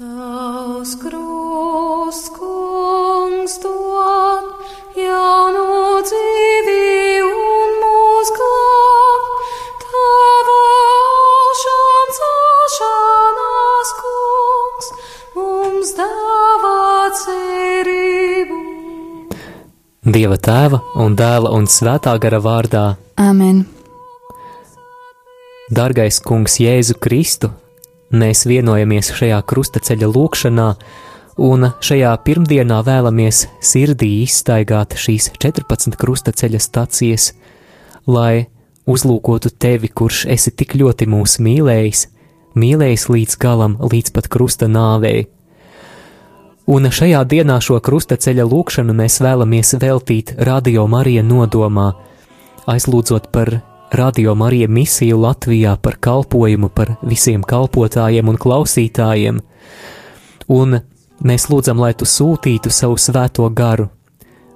Tavs krusts, kungs, dod jaunu dzīvi un mūs glāb. Tava aušām celšanās, kungs, mums dāvā cerību. Dieva tēva un dēla un svētā gara vārdā. Āmen! Dargais kungs Jēzu Kristu, mēs vienojamies šajā krustaceļa lūkšanā, un šajā pirmdienā vēlamies sirdī izstaigāt šīs 14 krustaceļa stacijas, lai uzlūkotu tevi, kurš esi tik ļoti mūs mīlējis, mīlējis līdz galam, līdz pat krusta nāvei. Un šajā dienā šo krustaceļa lūkšanu mēs vēlamies veltīt Radio Marija nodomā, aizlūdzot par Radio Marija misiju Latvijā par kalpojumu, par visiem kalpotājiem un klausītājiem. Un mēs lūdzam, lai tu sūtītu savu svēto garu,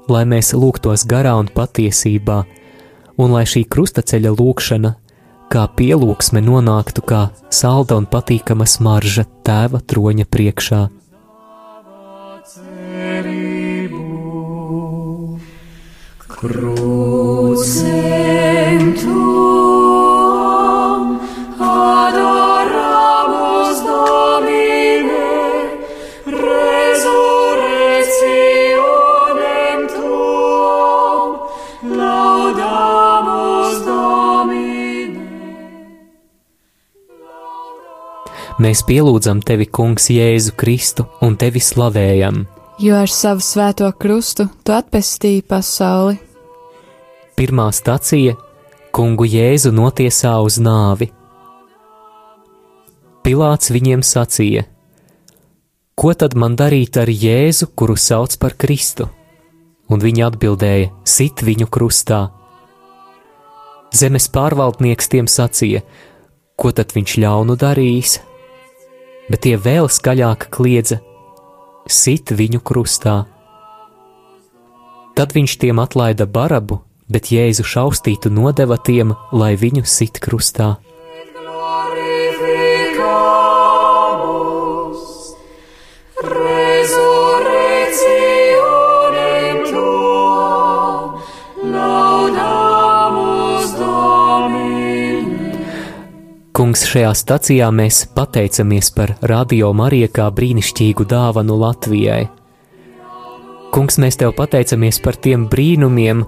lai mēs lūgtos garā un patiesībā, un lai šī krustaceļa lūkšana kā pielūgsme nonāktu kā salda un patīkama smarža tēva troņa priekšā. Crucem Mēs pielūdzam tevi, Kungs, Jēzu Kristu un tevi slavējam. Jo ar savu svēto krustu tu atpestīji pasauli. Pirmā stacija - kungu Jēzu notiesā uz nāvi. Pilāts viņiem sacīja: Ko tad man darīt ar Jēzu, kuru sauc par Kristu? Un viņi atbildēja: Sit viņu krustā. Zemes pārvaldnieks tiem sacīja: Ko tad viņš ļaunu darījis? Bet tie vēl skaļāk kliedza: Sit viņu krustā. Tad viņš tiem atlaida barabu, bet Jēzu šaustītu nodeva tiem, lai viņu sit krustā. Kungs, šajā stacijā mēs pateicamies par Radio Mariju kā brīnišķīgu dāvanu Latvijai. Kungs, mēs tev pateicamies par tiem brīnumiem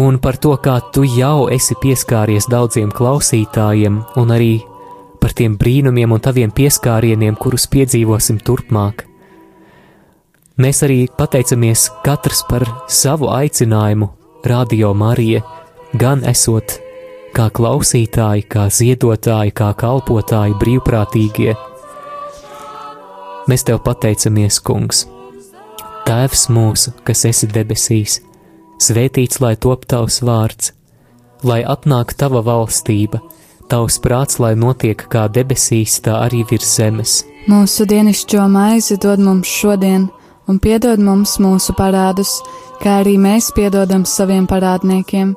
un par to, kā tu jau esi pieskāries daudziem klausītājiem, un arī par tiem brīnumiem un taviem pieskārieniem, kurus piedzīvosim turpmāk. Mēs arī pateicamies katrs par savu aicinājumu, Radio Marija, gan esot kā klausītāji, kā ziedotāji, kā kalpotāji, brīvprātīgie. Mēs tev pateicamies, Kungs! Tēvs mūsu, kas esi debesīs, svētīts lai top tavs vārds, lai atnāk tava valstība, tavs prāts, lai notiek kā debesīs, tā arī virs zemes. Mūsu dienascho maizi dod mums šodien, un piedod mums mūsu parādus, kā arī mēs piedodam saviem parādniekiem,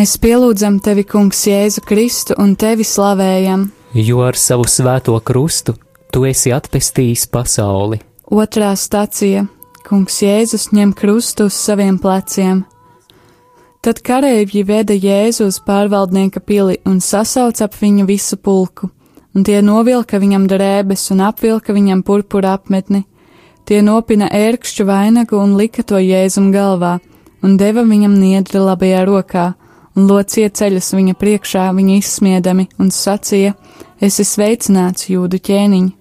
Mēs pielūdzam tevi, Kungs, Jēzu Kristu un tevi slavējam. jo ar savu svēto krustu tu esi atpestījis pasauli. Otrā stacija - Kungs Jēzus ņem krustu uz saviem pleciem. Tad kareivji veda Jēzu uz pārvaldnieka pili un sasauca ap viņu visu pulku, un tie novilka viņam drēbes un apvilka viņam purpura apmetni. Tie nopina ērkšķu vainagu un lika to Jēzum galvā, un deva viņam niedri labajā rokā, un locie ceļus viņa priekšā, viņa izsmiedami, un sacīja: Esi sveicināts, jūdu ķēniņ!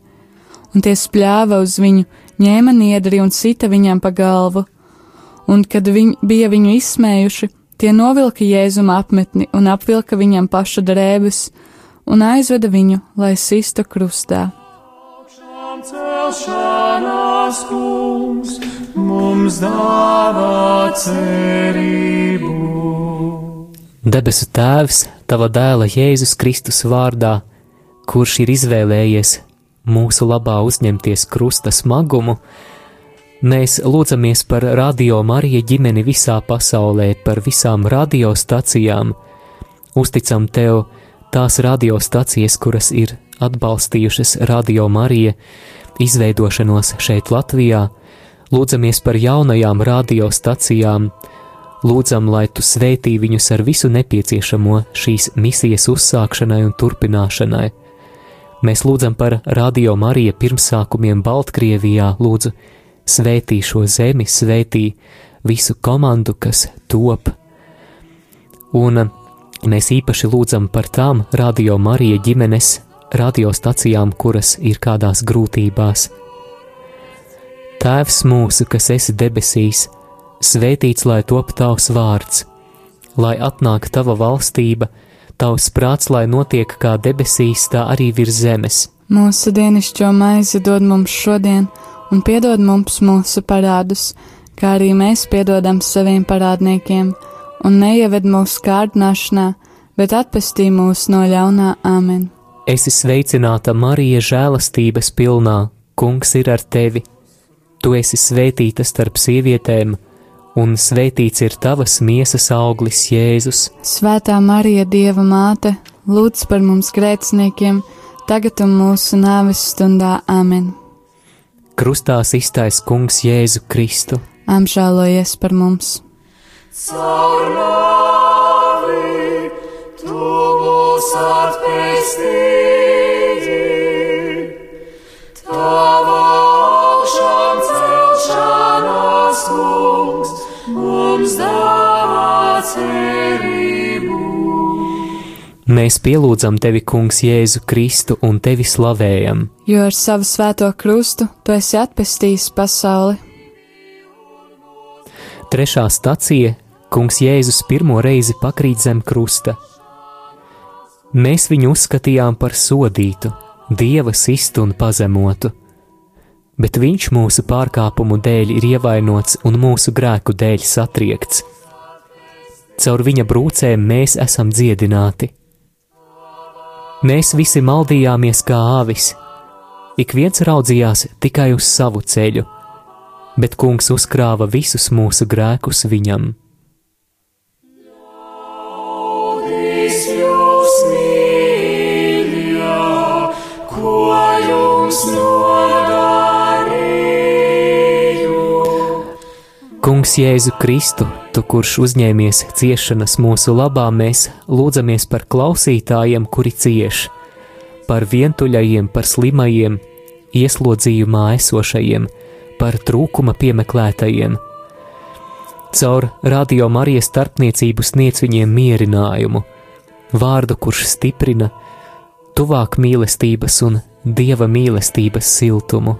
un tie spļāva uz viņu, ņēma niedri un sita viņam pa galvu. Un, kad viņi bija viņu izsmējuši, tie novilka jēzuma apmetni un apvilka viņam paša drēbes un aizveda viņu, lai sistu krustā. Celšanās kungs mums dāvā cerību. Debesu Tēvs, Tava dēla Jēzus Kristus vārdā, kurš ir izvēlējies mūsu labā uzņemties krusta smagumu, mēs lūdzamies par radio Marija ģimeni visā pasaulē, par visām radiostacijām, uzticam Tev tās radiostacijas, kuras ir atbalstījušas Radio Marija izveidošanos šeit Latvijā, lūdzamies par jaunajām radiostacijām, lūdzam, lai Tu svētī viņus ar visu nepieciešamo šīs misijas uzsākšanai un turpināšanai. Mēs lūdzam par Radio Marija pirmsākumiem Baltkrievijā, lūdzu, svētī šo zemi, svētī visu komandu, kas top. Un Mēs īpaši lūdzam par tām radio Marija ģimenes radiostacijām, kuras ir kādās grūtībās. Tēvs mūsu, kas esi debesīs, svētīts lai top tavs vārds, lai atnāk tava valstība, tavs prāts, lai notiek kā debesīs, tā arī virs zemes. Mūsu dienascho maizi dod mums šodien, un piedod mums mūsu parādus, kā arī mēs piedodam saviem parādniekiem un neieved mūsu kārdināšanā, bet atpestī mūs no ļaunā amen. Esi sveicināta, Marija, žēlastības pilnā, Kungs ir ar tevi. Tu esi svētīta starp sievietēm, un svētīts ir tavas miesas auglis, Jēzus. Svētā Marija, Dieva māte, lūdz par mums grēciniekiem, tagad un mūsu nāves stundā amen. Krustā iztais Kungs Jēzu Kristu. Apžēlojies par mums! Caur nāvi tu mūs atpestīji, tava augšām celšanās kungs mums dāvā cerību. Mēs pielūdzam tevi, Kungs, Jēzu Kristu un tevi slavējam, Jo ar savu svēto krustu tu esi atpestījis pasauli. Trešā stacija - Kungs Jēzus pirmo reizi pakrīt zem krusta. Mēs viņu uzskatījām par sodītu, dieva sistu un pazemotu, bet viņš mūsu pārkāpumu dēļ ir ievainots un mūsu grēku dēļ satriekts. Caur viņa brūcēm mēs esam dziedināti. Mēs visi maldījāmies kā āvis, ik viens raudzījās tikai uz savu ceļu bet kungs uzkrāva visus mūsu grēkus viņam. Jūs Kungs Jēzu Kristu, tu kurš uzņēmies ciešanas mūsu labā, mēs lūdzamies par klausītājiem, kuri cieš, par vientuļajiem, par slimajiem, ieslodzījumā esošajiem, par trūkuma piemeklētajiem. Caur radio Marijas starpniecību sniedz viņiem mierinājumu, vārdu, kurš stiprina, tuvāk mīlestības un dieva mīlestības siltumu.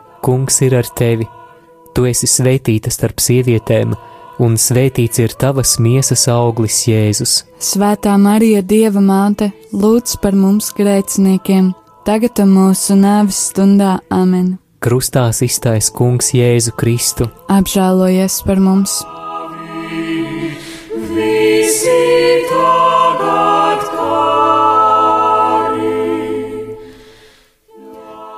Kungs ir ar tevi. Tu esi svētīta starp sievietēm, un svētīts ir tavas miesas auglis, Jēzus. Svētā Marija, Dieva māte, lūdz par mums grēciniekiem, tagad un mūsu nāves stundā amen. Krustā iztais Kungs Jēzu Kristu. Apžēlojies par mums! Visi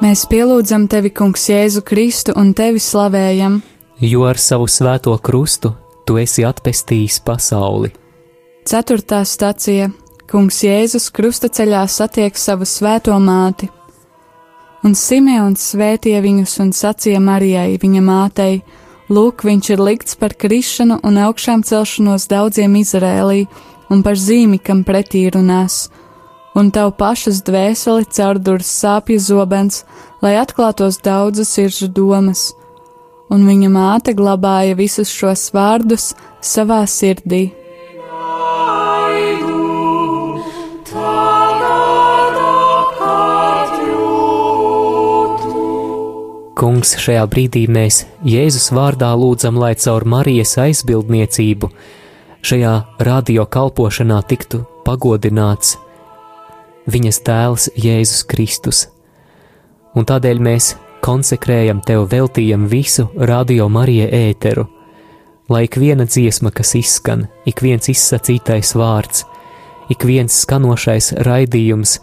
Mēs pielūdzam tevi, Kungs, Jēzu Kristu un tevi slavējam, Jo ar savu svēto krustu tu esi atpestījis pasauli. Ceturtā stacija Kungs Jēzus krusta ceļā satiek savu svēto māti. Un Simeons svētīja viņus un sacīja Marijai, viņa mātei: Lūk, viņš ir likts par krišanu un augšām celšanos daudziem Izrēlī, un par zīmi, kam pretī runās. Un tev pašas dvēseli caurdurs sāpju zobens, lai atklātos daudzas sirdžu domas. Un viņa māte glabāja visus šos vārdus savā sirdī. Kungs, šajā brīdī mēs Jēzus vārdā lūdzam, lai caur Marijas aizbildniecību šajā radio kalpošanā tiktu pagodināts viņas tēls Jēzus Kristus. Un tādēļ mēs konsekrējam tev, veltījam visu radio Marija ēteru, lai ik viena dziesma, kas izskan, ik viens izsacītais vārds, ik viens skanošais raidījums,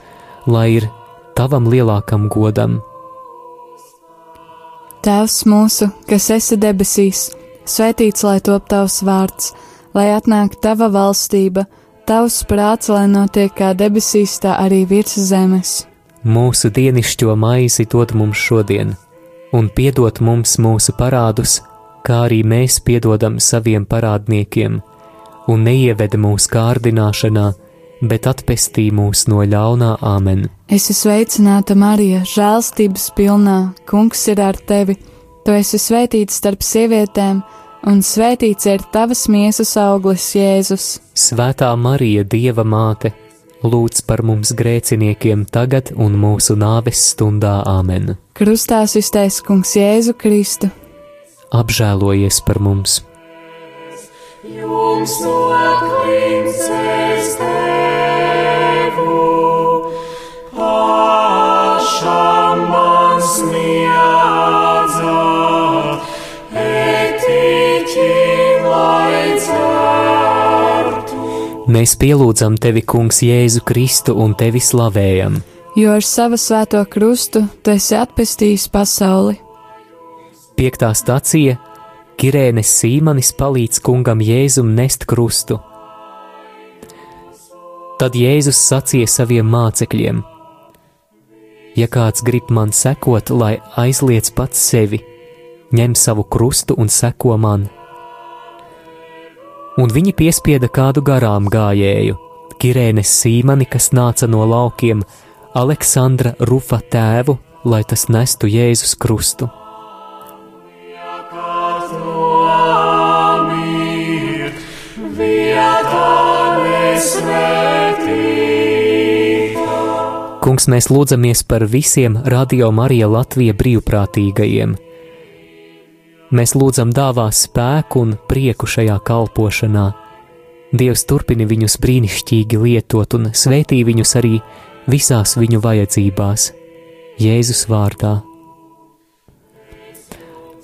lai ir tavam lielākam godam Tēvs mūsu, kas esi debesīs, svētīts lai top tavs vārds, lai atnāk tava valstība, tavs prāts, lai notiek kā debesīs, tā arī virs zemes. Mūsu dienascho maizi dod mums šodien, un piedod mums mūsu parādus, kā arī mēs piedodam saviem parādniekiem, un neieved mūsu kārdināšanā, bet atpestī mūs no ļaunā āmen. Es esmu sveicināta Marija, žēlstības pilnā, kungs ir ar tevi, tu esi svētīta starp sievietēm, un svētīts ir tavas miesas auglis, Jēzus. Svētā Marija, Dieva māte, lūdz par mums grēciniekiem tagad un mūsu nāves stundā āmen. Krustā iztaisa kungs Jēzu Kristu. Apžēlojies par mums! Jums no klincēs tevu, Mēs pielūdzam tevi, Kungs, Jēzu Kristu un tevi slavējam. Jo ar savu svēto krustu tu esi atpestījis pasauli. Piektā stacija Kirēnes Sīmanis palīdz kungam Jēzum nest krustu. Tad Jēzus sacīja saviem mācekļiem: Ja kāds grib man sekot, lai aizliec pats sevi, ņem savu krustu un seko man. Un viņi piespieda kādu garām gājēju, Kirēnes Sīmani, kas nāca no laukiem, Aleksandra Rufa tēvu, lai tas nestu Jēzus krustu. Kungs, mēs lūdzamies par visiem Radio Marija Latvija brīvprātīgajiem. Mēs lūdzam dāvā spēku un prieku šajā kalpošanā. Dievs turpini viņus brīnišķīgi lietot un svētī viņus arī visās viņu vajadzībās, Jēzus vārdā.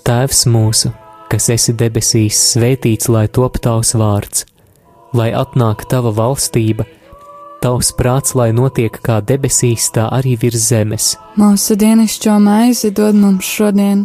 Tēvs mūsu, kas esi debesīs, svētīts lai top tavs vārds, lai atnāk tava valstība Tavs prāts, lai notiek kā debesīs, tā arī virs zemes. Mūsu dienascho maizi dod mums šodien,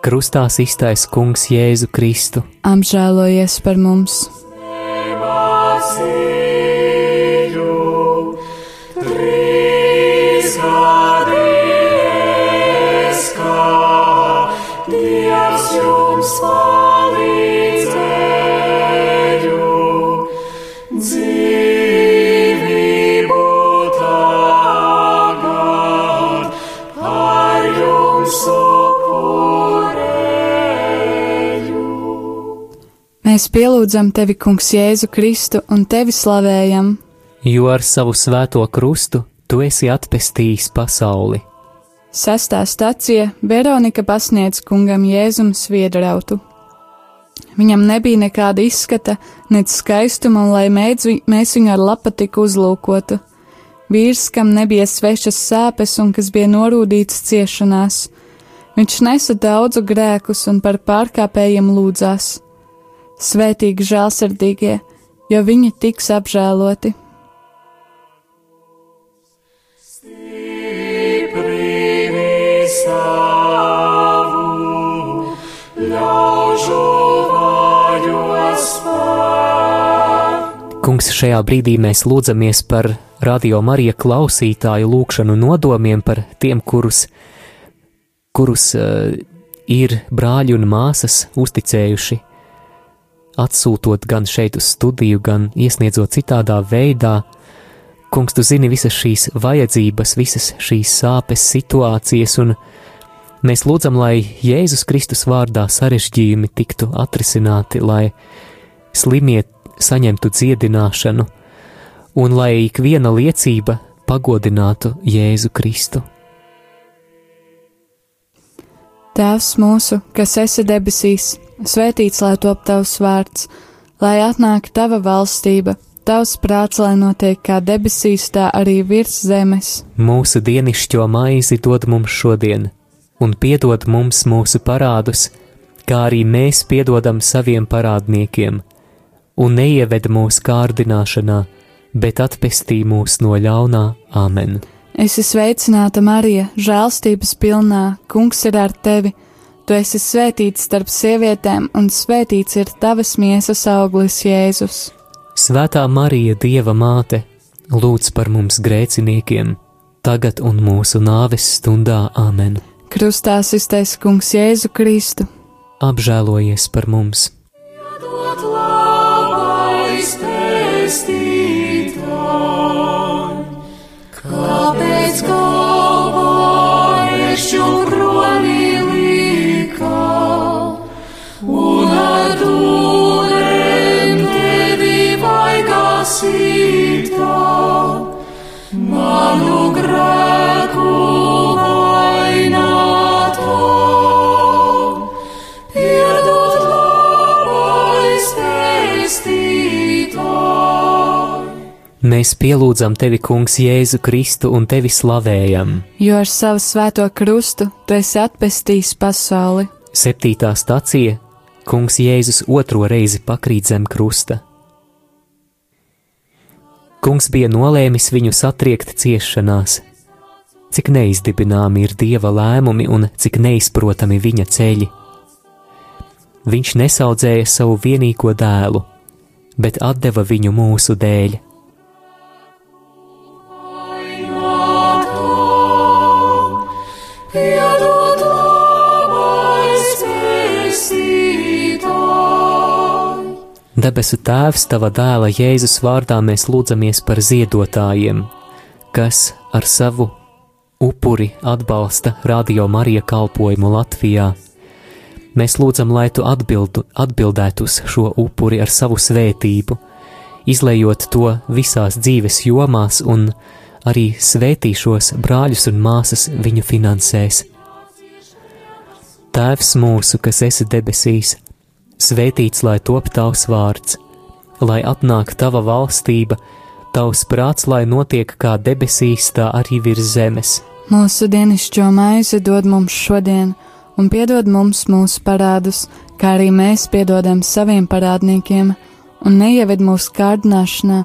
Krustā iztais Kungs Jēzu Kristu. Apžēlojies par mums! Dievs jums palīdzēju, Mēs pielūdzam tevi, Kungs, Jēzu Kristu un tevi slavējam. Jo ar savu svēto krustu tu esi atpestījis pasauli. Sestā stacija Veronika pasniedz kungam Jēzum sviedrautu. Viņam nebija nekāda izskata, nec skaistuma, un lai mēdz, mēs viņu ar lapatiku uzlūkotu. vīrs, kam nebija svešas sāpes un kas bija norūdīts ciešanās. Viņš nesa daudzu grēkus un par pārkāpējiem lūdzās. Svētīgi žēlsirdīgie, jo viņi tiks apžēloti. Savu. Kungs, šajā brīdī mēs lūdzamies par radio Marija klausītāju lūgšanu nodomiem par tiem, kurus, kurus uh, ir brāļi un māsas uzticējuši, atsūtot gan šeit uz studiju, gan iesniedzot citādā veidā. Kungs, tu zini visas šīs vajadzības, visas šīs sāpes, situācijas, un mēs lūdzam, lai Jēzus Kristus vārdā sarežģījumi tiktu atrisināti, lai slimie saņemtu dziedināšanu, un lai ik viena liecība pagodinātu Jēzu Kristu. Tēvs mūsu, kas esi debesīs, svētīts lai top tavs vārds, lai atnāk tava valstība, tavs prāts, lai notiek kā debesīs, tā arī virs zemes. Mūsu dienascho maizi dod mums šodien, un piedod mums mūsu parādus, kā arī mēs piedodam saviem parādniekiem, un neieved mūsu kārdināšanā, bet atpestī mūs no ļaunā Āmen. Esi sveicināta, Marija, žēlstības pilnā, Kungs ir ar tevi. Tu esi svētīts starp sievietēm, un svētīts ir tavas miesas auglis, Jēzus. Svētā Marija, Dieva māte, lūdz par mums grēciniekiem, tagad un mūsu nāves stundā Āmen. Krustā iztais Kungs Jēzu Kristu. Apžēlojies par mums! Dot labais pestītāj, kāpēc galvājušu kroni līkā, un ar dūrēm tevi vaigā Mēs pielūdzam tevi, Kungs, Jēzu Kristu un tevi slavējam. Jo ar savu svēto krustu tu esi atpestījis pasauli. Septītā stacija - Kungs Jēzus otro reizi pakrīt zem krusta. Kungs bija nolēmis viņu satriekt ciešanās. Cik neizdibināmi ir dieva lēmumi un cik neizprotami viņa ceļi. Viņš nesaudzēja savu vienīgo dēlu, bet deva viņu mūsu dēļ. Piedod labais pestītāj. Debesu Tēvs, Tava dēla Jēzus vārdā mēs lūdzamies par ziedotājiem, kas ar savu upuri atbalsta Radio Marija kalpojumu Latvijā. Mēs lūdzam, lai Tu atbildu, atbildētu uz šo upuri ar savu svētību, izlējot to visās dzīves jomās un arī svētīšos brāļus un māsas viņu finansēs. Tēvs mūsu, kas esi debesīs, svētīts lai top tavs vārds, lai atnāk tava valstība, tavs prāts, lai notiek kā debesīs, tā arī virs zemes. Mūsu dienascho maizi dod mums šodien, un piedod mums mūsu parādus, kā arī mēs piedodam saviem parādniekiem, un neieved mūsu kārdināšanā,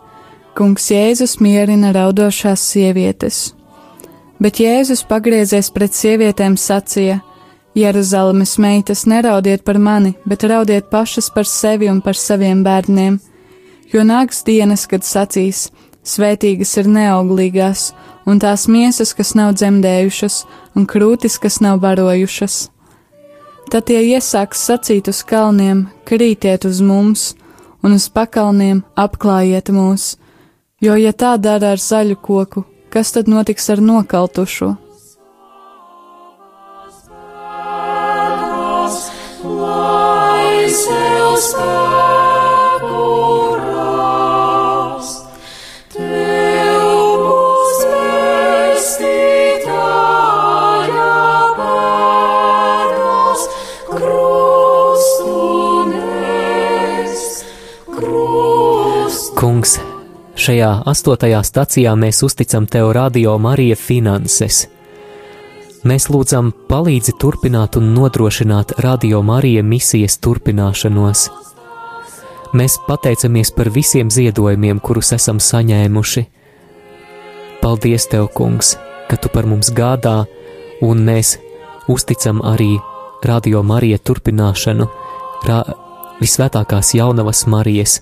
Kungs Jēzus mierina raudošās sievietes. Bet Jēzus pagriezies pret sievietēm sacīja: Jeruzalemes meitas, neraudiet par mani, bet raudiet pašas par sevi un par saviem bērniem, jo nāks dienas, kad sacīs: Svētīgas ir neauglīgās, un tās miesas, kas nav dzemdējušas, un krūtis, kas nav barojušas. Tad tie iesāks sacīt uz kalniem: Krītiet uz mums, un uz pakalniem apklājiet mūs, jo, ja tā dara ar zaļu koku, kas tad notiks ar nokaltušo? lai sev spēku šajā astotajā stacijā mēs uzticam Tev radio Marija finanses. Mēs lūdzam palīdzi turpināt un nodrošināt radio Marija misijas turpināšanos. Mēs pateicamies par visiem ziedojumiem, kurus esam saņēmuši. Paldies Tev, Kungs, ka Tu par mums gādā, un mēs uzticam arī radio Marija turpināšanu, ra visvētākās jaunavas Marijas,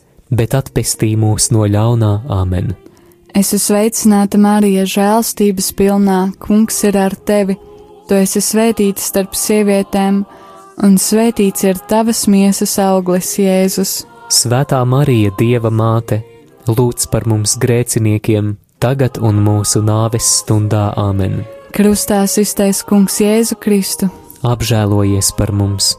bet atpestī mūs no ļaunā amen. Es esmu sveicināta Marija, žēlstības pilnā, kungs ir ar tevi. Tu esi svētīta starp sievietēm, un svētīts ir tavas miesas auglis, Jēzus. Svētā Marija, Dieva māte, lūdz par mums grēciniekiem, tagad un mūsu nāves stundā amen. Krustā iztais kungs Jēzu Kristu. Apžēlojies par mums!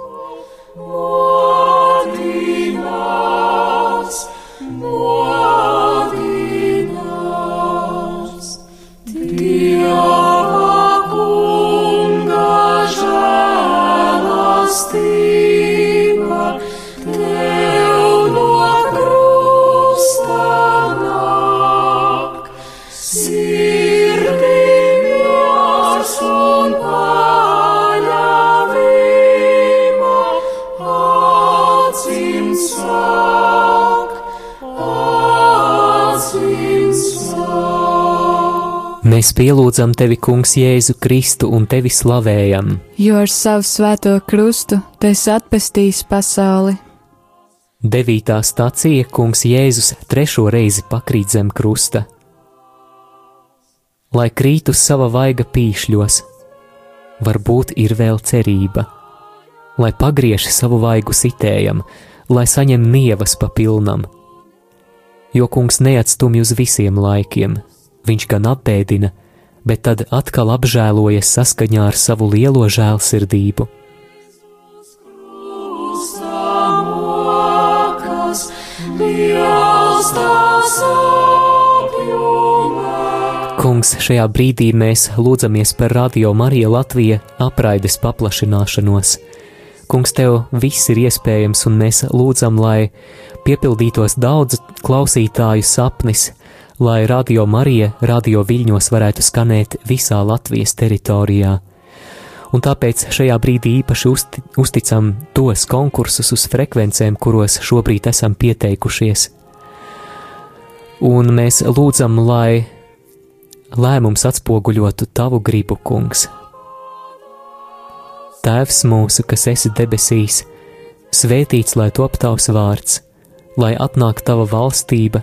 Dieva kunga žēlastība, Mēs pielūdzam tevi, Kungs, Jēzu Kristu un tevi slavējam. Jo ar savu svēto krustu tu esi atpestījis pasauli. Devītā stacija Kungs Jēzus trešo reizi pakrīt zem krusta. Lai krīt uz sava vaiga pīšļos, varbūt ir vēl cerība. Lai pagriež savu vaigu sitējam, lai saņem nievas pa pilnam. Jo kungs neatstumj uz visiem laikiem, viņš gan apbēdina, bet tad atkal apžēlojas saskaņā ar savu lielo žēlsirdību. Kungs, šajā brīdī mēs lūdzamies par Radio Mariju Latviju apraides paplašināšanos. Kungs, tev viss ir iespējams, un mēs lūdzam, lai piepildītos daudz klausītāju sapnis, lai Radio Marija radio viļņos varētu skanēt visā Latvijas teritorijā. Un tāpēc šajā brīdī īpaši uzti, uzticam tos konkursus uz frekvencēm, kuros šobrīd esam pieteikušies. Un mēs lūdzam, lai lēmums atspoguļotu tavu gribu, kungs. Tēvs mūsu, kas esi debesīs, svētīts lai top tavs vārds, lai atnāk tava valstība,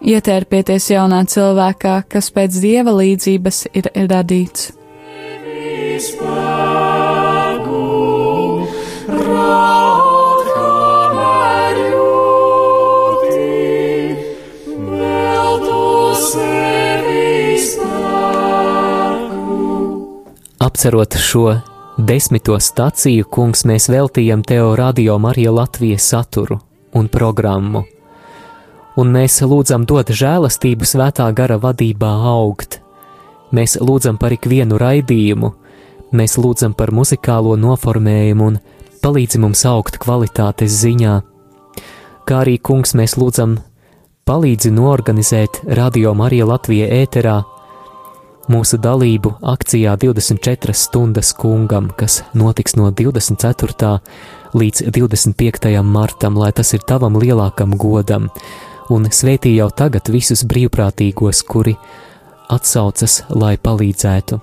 Ietērpieties jaunā cilvēkā, kas pēc dieva līdzības ir radīts. Spēku, raud, jūti. Apcerot šo desmito staciju, kungs, mēs veltījam tev radio Marija Latvijas saturu un programmu, un mēs lūdzam dot žēlastību svētā gara vadībā augt. Mēs lūdzam par ikvienu raidījumu, mēs lūdzam par muzikālo noformējumu un palīdzi mums augt kvalitātes ziņā. Kā arī, kungs, mēs lūdzam palīdzi norganizēt Radio Marija Latvija ēterā mūsu dalību akcijā 24 stundas kungam, kas notiks no 24. līdz 25. martam, lai tas ir tavam lielākam godam, un svētī jau tagad visus brīvprātīgos, kuri atsaucas, lai palīdzētu.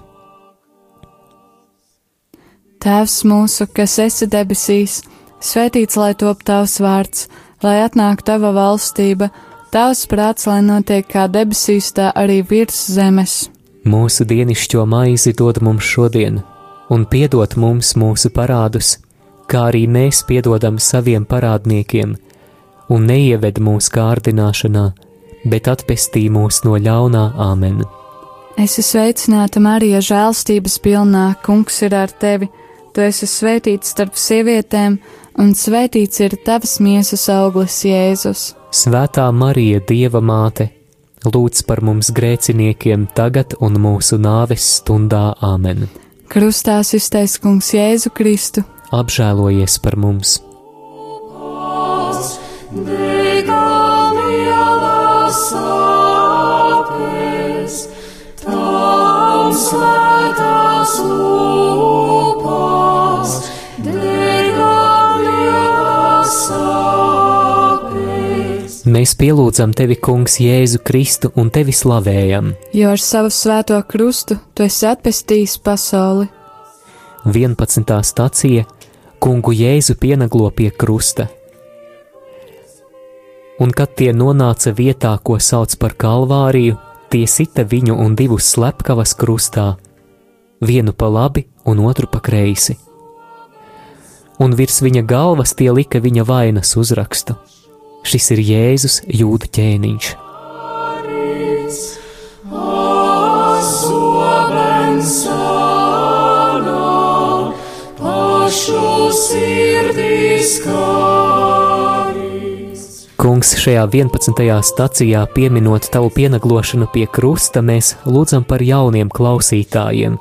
Tēvs mūsu, kas esi debesīs, svētīts lai top tavs vārds, lai atnāk tava valstība, tavs prāts, lai notiek kā debesīs, tā arī virs zemes. Mūsu dienascho maizi dod mums šodien, un piedod mums mūsu parādus, kā arī mēs piedodam saviem parādniekiem, un neieved mūsu kārdināšanā, bet atpestī mūs no ļaunā āmen. Es esmu sveicināta Marija žēlstības pilnā, kungs ir ar tevi, tu esi svētīts starp sievietēm, un svētīts ir tavas miesas auglis Jēzus. Svētā Marija, Dieva māte, lūdz par mums grēciniekiem tagad un mūsu nāves stundā āmen. Krustā iztais kungs Jēzu Kristu, Apžēlojies par mums! Mēs pielūdzam tevi, Kungs, Jēzu Kristu un tevi slavējam. jo ar savu svēto krustu tu esi atpestījis pasauli. 11. stacija Kungu Jēzu pienaglo pie krusta. Un kad tie nonāca vietā, ko sauc par Kalvāriju, tie sita viņu un divus slepkavas krustā, vienu pa labi un otru pa kreisi. Un virs viņa galvas tie lika viņa vainas uzrakstu. Šis ir Jēzus jūda ķēniņš. Pašu sirdīs kārīs. Kungs, šajā 11. stacijā pieminot tavu pienaglošanu pie krusta, mēs lūdzam par jauniem klausītājiem.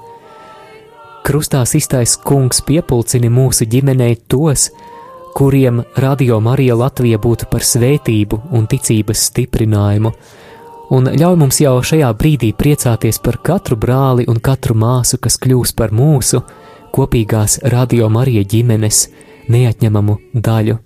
Krustā iztais kungs piepulcini mūsu ģimenei tos, kuriem radio Marija Latvija būtu par svētību un ticības stiprinājumu, un ļauj mums jau šajā brīdī priecāties par katru brāli un katru māsu, kas kļūs par mūsu kopīgās radio Marija ģimenes neatņemamu daļu.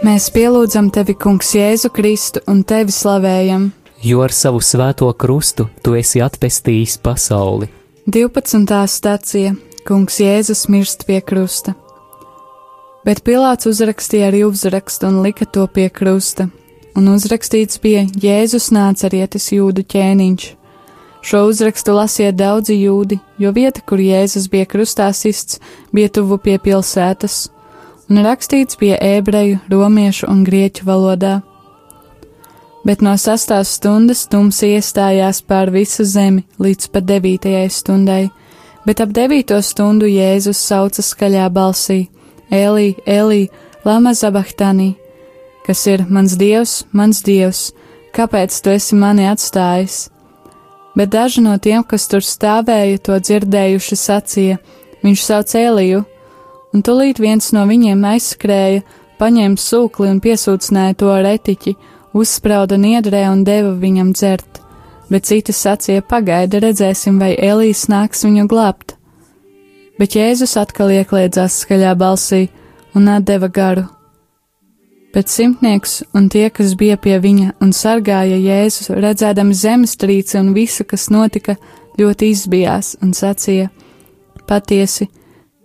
Mēs pielūdzam tevi, Kungs, Jēzu Kristu un tevi slavējam. Jo ar savu svēto krustu tu esi atpestījis pasauli. 12. stācija Kungs Jēzus mirst pie krusta. Bet Pilārs uzrakstīja arī uzrakstu un lika to pie krusta, un uzrakstīts bija Jēzus nācerietis jūdu ķēniņš. Šo uzrakstu lasīja daudzi jūdi, jo vieta, kur Jēzus bija krustā sists, bija tuvu pie pilsētas, un rakstīts bija ebreju, romiešu un grieķu valodā. Bet no sastās stundas tums iestājās pār visu zemi līdz pat devītajai stundai, bet ap devīto stundu Jēzus sauca skaļā balsī: Elī, Elī, lama zabahtanī, kas ir mans dievs, mans dievs, kāpēc tu esi mani atstājis? Bet daži no tiem, kas tur stāvēja, to dzirdējuši, sacīja: Viņš sauc Eliju, un tūlīt viens no viņiem aizskrēja, paņēma sūkli un piesūcināja to ar etiķi, uzsprauda niedrē un deva viņam dzert. Bet citi sacīja: Pagaidi, redzēsim, vai Elijas nāks viņu glābt. Bet Jēzus atkal iekļēdzās skaļā balsī un atdeva garu. Bet simtnieks un tie, kas bija pie viņa un sargāja Jēzu, redzēdami zemestrīci un visu, kas notika, ļoti izbijās un sacīja: Patiesi,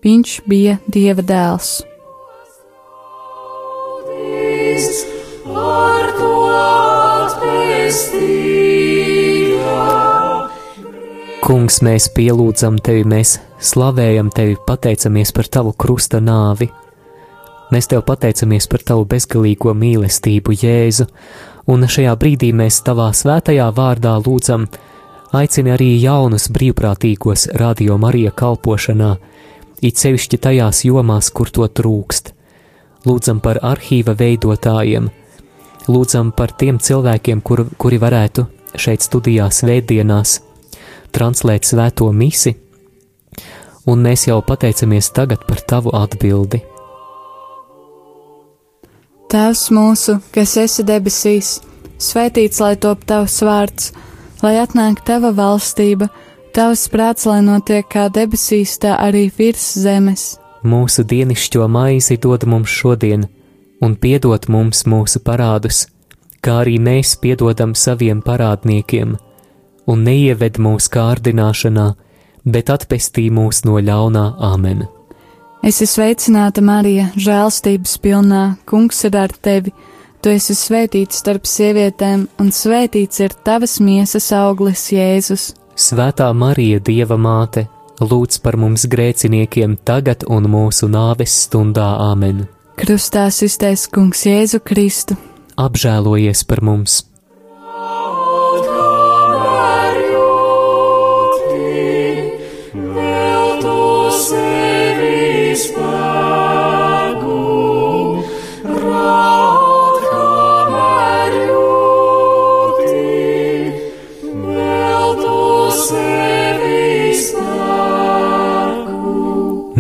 viņš bija Dieva dēls. Kungs, mēs pielūdzam tevi, mēs slavējam tevi, pateicamies par tavu krusta nāvi. Mēs tev pateicamies par tavu bezgalīgo mīlestību, Jēzu, un šajā brīdī mēs tavā svētajā vārdā lūdzam, aicini arī jaunus brīvprātīgos radio Marija kalpošanā, it sevišķi tajās jomās, kur to trūkst. Lūdzam par arhīva veidotājiem, lūdzam par tiem cilvēkiem, kur, kuri varētu šeit studijā svētdienās translēt svēto misi, un mēs jau pateicamies tagad par tavu atbildi. Tēvs mūsu, kas esi debesīs, svētīts lai top tavs vārds, lai atnāk tava valstība, tavs prāts, lai notiek kā debesīs, tā arī virs zemes. Mūsu dienascho maizi dod mums šodien, un piedod mums mūsu parādus, kā arī mēs piedodam saviem parādniekiem, un neieved mūsu kārdināšanā, bet atpestī mūs no ļaunā amen. Es esmu sveicināta, Marija, žēlstības pilnā, kungs ir ar tevi. Tu esi svētīts starp sievietēm, un svētīts ir tavas miesas auglis, Jēzus. Svētā Marija, Dieva māte, lūdz par mums grēciniekiem tagad un mūsu nāves stundā amen. Krustā iztais kungs Jēzu Kristu. Apžēlojies par mums!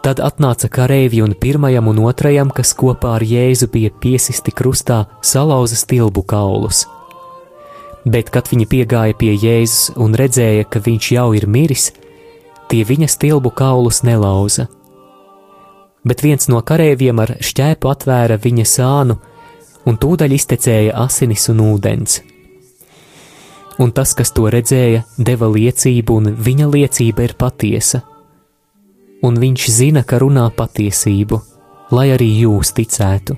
Tad atnāca kareivi un pirmajam un otrajam, kas kopā ar Jēzu bija piesisti krustā, salauza stilbu kaulus. Bet, kad viņi piegāja pie Jēzus un redzēja, ka viņš jau ir miris, tie viņa stilbu kaulus nelauza. Bet viens no kareiviem ar šķēpu atvēra viņa sānu, un tūdaļ iztecēja asinis un ūdens. un tas, kas to redzēja, deva liecību, un viņa liecība ir patiesa. Un viņš zina, ka runā patiesību, lai arī jūs ticētu.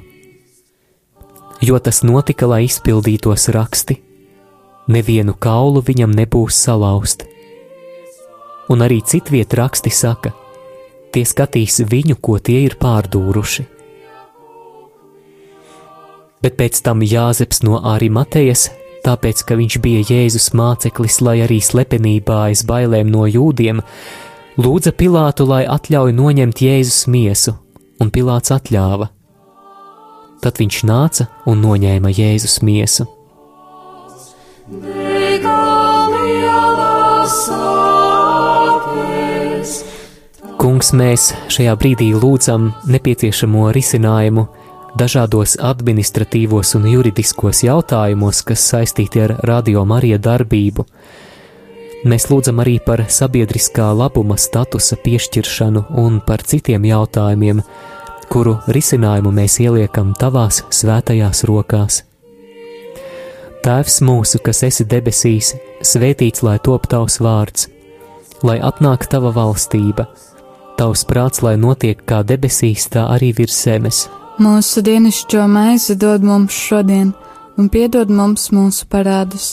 Jo tas notika, lai izpildītos raksti, nevienu kaulu viņam nebūs salauzt. Un arī citviet raksti saka, tie skatīs viņu, ko tie ir pārdūruši. Bet pēc tam Jāzeps no Arimatejas, tāpēc ka viņš bija Jēzus māceklis, lai arī slepenībā aiz bailēm no jūdiem, lūdza Pilātu, lai atļauj noņemt Jēzus miesu, un Pilāts atļāva. Tad viņš nāca un noņēma Jēzus miesu. Kungs, mēs šajā brīdī lūdzam nepieciešamo risinājumu dažādos administratīvos un juridiskos jautājumos, kas saistīti ar radio Marija darbību. Mēs lūdzam arī par sabiedriskā labuma statusa piešķiršanu un par citiem jautājumiem, kuru risinājumu mēs ieliekam tavās svētajās rokās. Tēvs mūsu, kas esi debesīs, svētīts lai top tavs vārds, lai atnāk tava valstība, tavs prāts, lai notiek kā debesīs, tā arī virs zemes. Mūsu dienascho maizi dod mums šodien, un piedod mums mūsu parādus,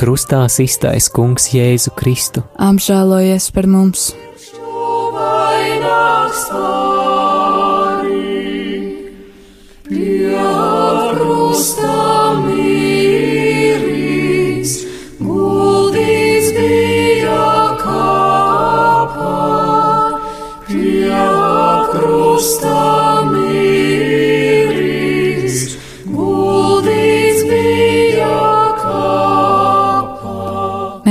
Krustā iztais Kungs Jēzu Kristu. Apžēlojies par mums! Pie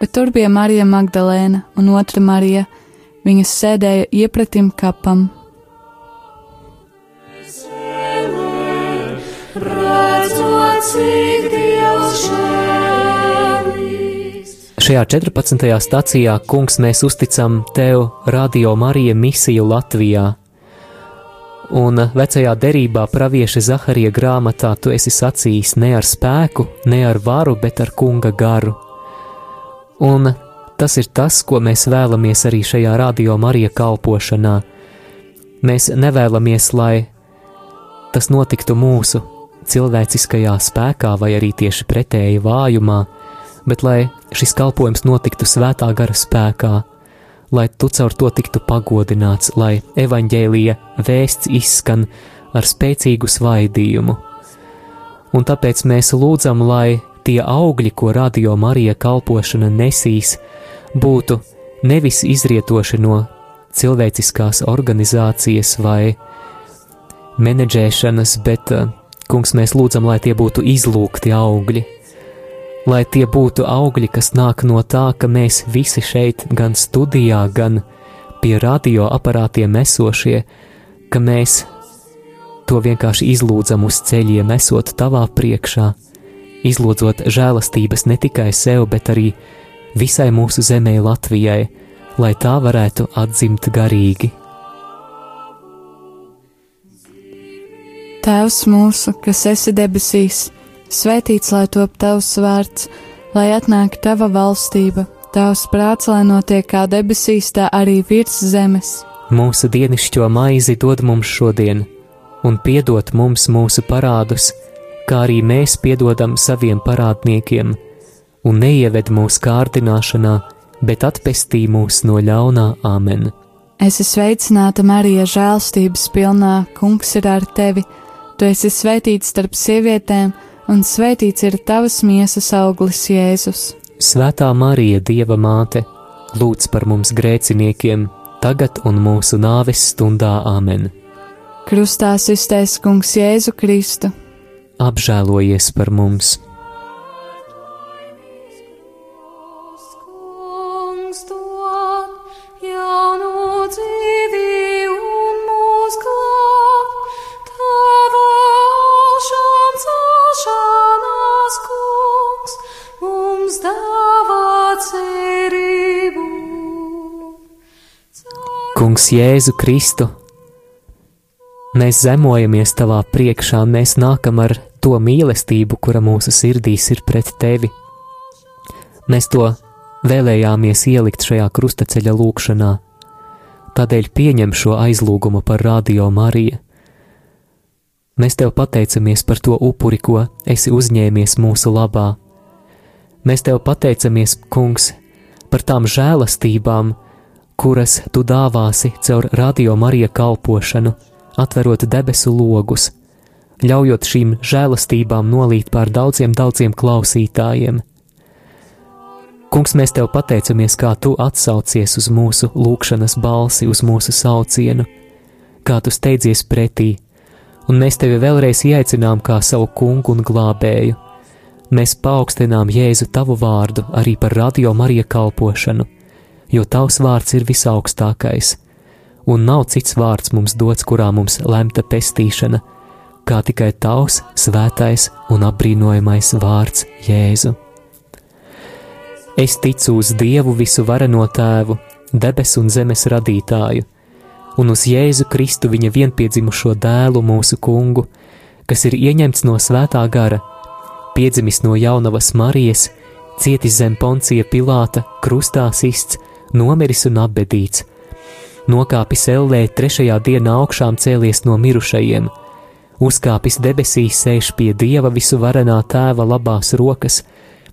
bet tur bija Marija Magdalēna un otra Marija, viņas sēdēja iepratim kapam. Šajā 14. stācijā, kungs, mēs uzticam tev Radio Marija misiju Latvijā. Un vecajā derībā pravieša Zaharija grāmatā tu esi sacījis ne ar spēku, ne ar varu, bet ar kunga garu. Un tas ir tas, ko mēs vēlamies arī šajā Radio Marija kalpošanā. Mēs nevēlamies, lai tas notiktu mūsu cilvēciskajā spēkā vai arī tieši pretēji vājumā, bet lai šis kalpojums notiktu svētā gara spēkā, lai tu caur to tiktu pagodināts, lai evaņģēlīja vēsts izskan ar spēcīgu svaidījumu. Un tāpēc mēs lūdzam, lai tie augļi, ko radio Marija kalpošana nesīs, būtu nevis izrietoši no cilvēciskās organizācijas vai menedžēšanas, bet, eh, kungs, mēs lūdzam, lai tie būtu izlūgti augļi, lai tie būtu augļi, kas nāk no tā, ka mēs visi šeit, gan studijā, gan pie radioaparātiem esošie, ka mēs to vienkārši izlūdzam uz ceļiem, esot tavā priekšā, izlūdzot žēlastības ne tikai sev, bet arī visai mūsu zemē Latvijai, lai tā varētu atzimt garīgi. Tēvs mūsu, kas esi debesīs, svētīts lai top tavs vārds, lai atnāk tava valstība, tavs prāts, lai notiek kā debesīs, tā arī virs zemes. Mūsu dienascho maizi dod mums šodien, un piedod mums mūsu parādus, kā arī mēs piedodam saviem parādniekiem, un neieved mūsu kārdināšanā, bet atpestī mūs no ļaunā Āmen. Es esmu sveicināta Marija žēlstības pilnā, Kungs ir ar tevi. Tu esi svētīts starp sievietēm, un svētīts ir tavas miesas auglis Jēzus. Svētā Marija, Dieva māte, lūdz par mums grēciniekiem, tagad un mūsu nāves stundā Āmen. Krustā iztaisa Kungs Jēzu Kristu. Apžēlojies par mums! Kungs Jēzu Kristu! Mēs zemojamies tavā priekšā, mēs nākam ar to mīlestību, kura mūsu sirdīs ir pret tevi. Mēs to vēlējāmies ielikt šajā krustaceļa lūkšanā, tādēļ pieņem šo aizlūgumu par radio Mariju. Mēs tev pateicamies par to upuri, ko esi uzņēmies mūsu labā. Mēs tev pateicamies, Kungs, par tām žēlastībām, kuras tu dāvāsi caur radio Marija kalpošanu, atverot debesu logus, ļaujot šīm žēlastībām nolīt pār daudziem, daudziem klausītājiem. Kungs, mēs tev pateicamies, kā tu atsaucies uz mūsu lūgšanas balsi, uz mūsu saucienu, kā tu steidzies pretī, un mēs tevi vēlreiz ieicinām kā savu kungu un glābēju. Mēs paaugstinām Jēzu tavu vārdu arī par radio Marija kalpošanu, jo tavs vārds ir visaugstākais, un nav cits vārds mums dots, kurā mums lemta pestīšana, kā tikai tavs svētais un apbrīnojamais vārds Jēzu. Es ticu uz Dievu visu vareno tēvu, debesu un zemes radītāju, un uz Jēzu Kristu viņa vienpiedzimušo dēlu mūsu kungu, kas ir ieņemts no svētā gara, piedzimis no jaunavas Marijas, cietis zem poncija Pilāta, krustā sists, nomiris un apbedīts, nokāpis ellē trešajā dienā augšām cēlies no mirušajiem, uzkāpis debesīs sēž pie Dieva visu varenā tēva labās rokas,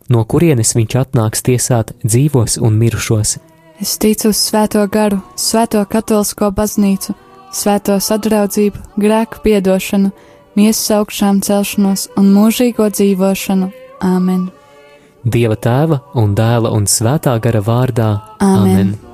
no kurienes viņš atnāks tiesāt dzīvos un mirušos. Es ticu uz Svēto garu, Svēto katolisko baznīcu, Svēto sadraudzību, grēku piedošanu, miesas augšām celšanos un mūžīgo dzīvošanu. Āmen! Dieva tēva un dēla un svētā gara vārdā Āmen. Amen.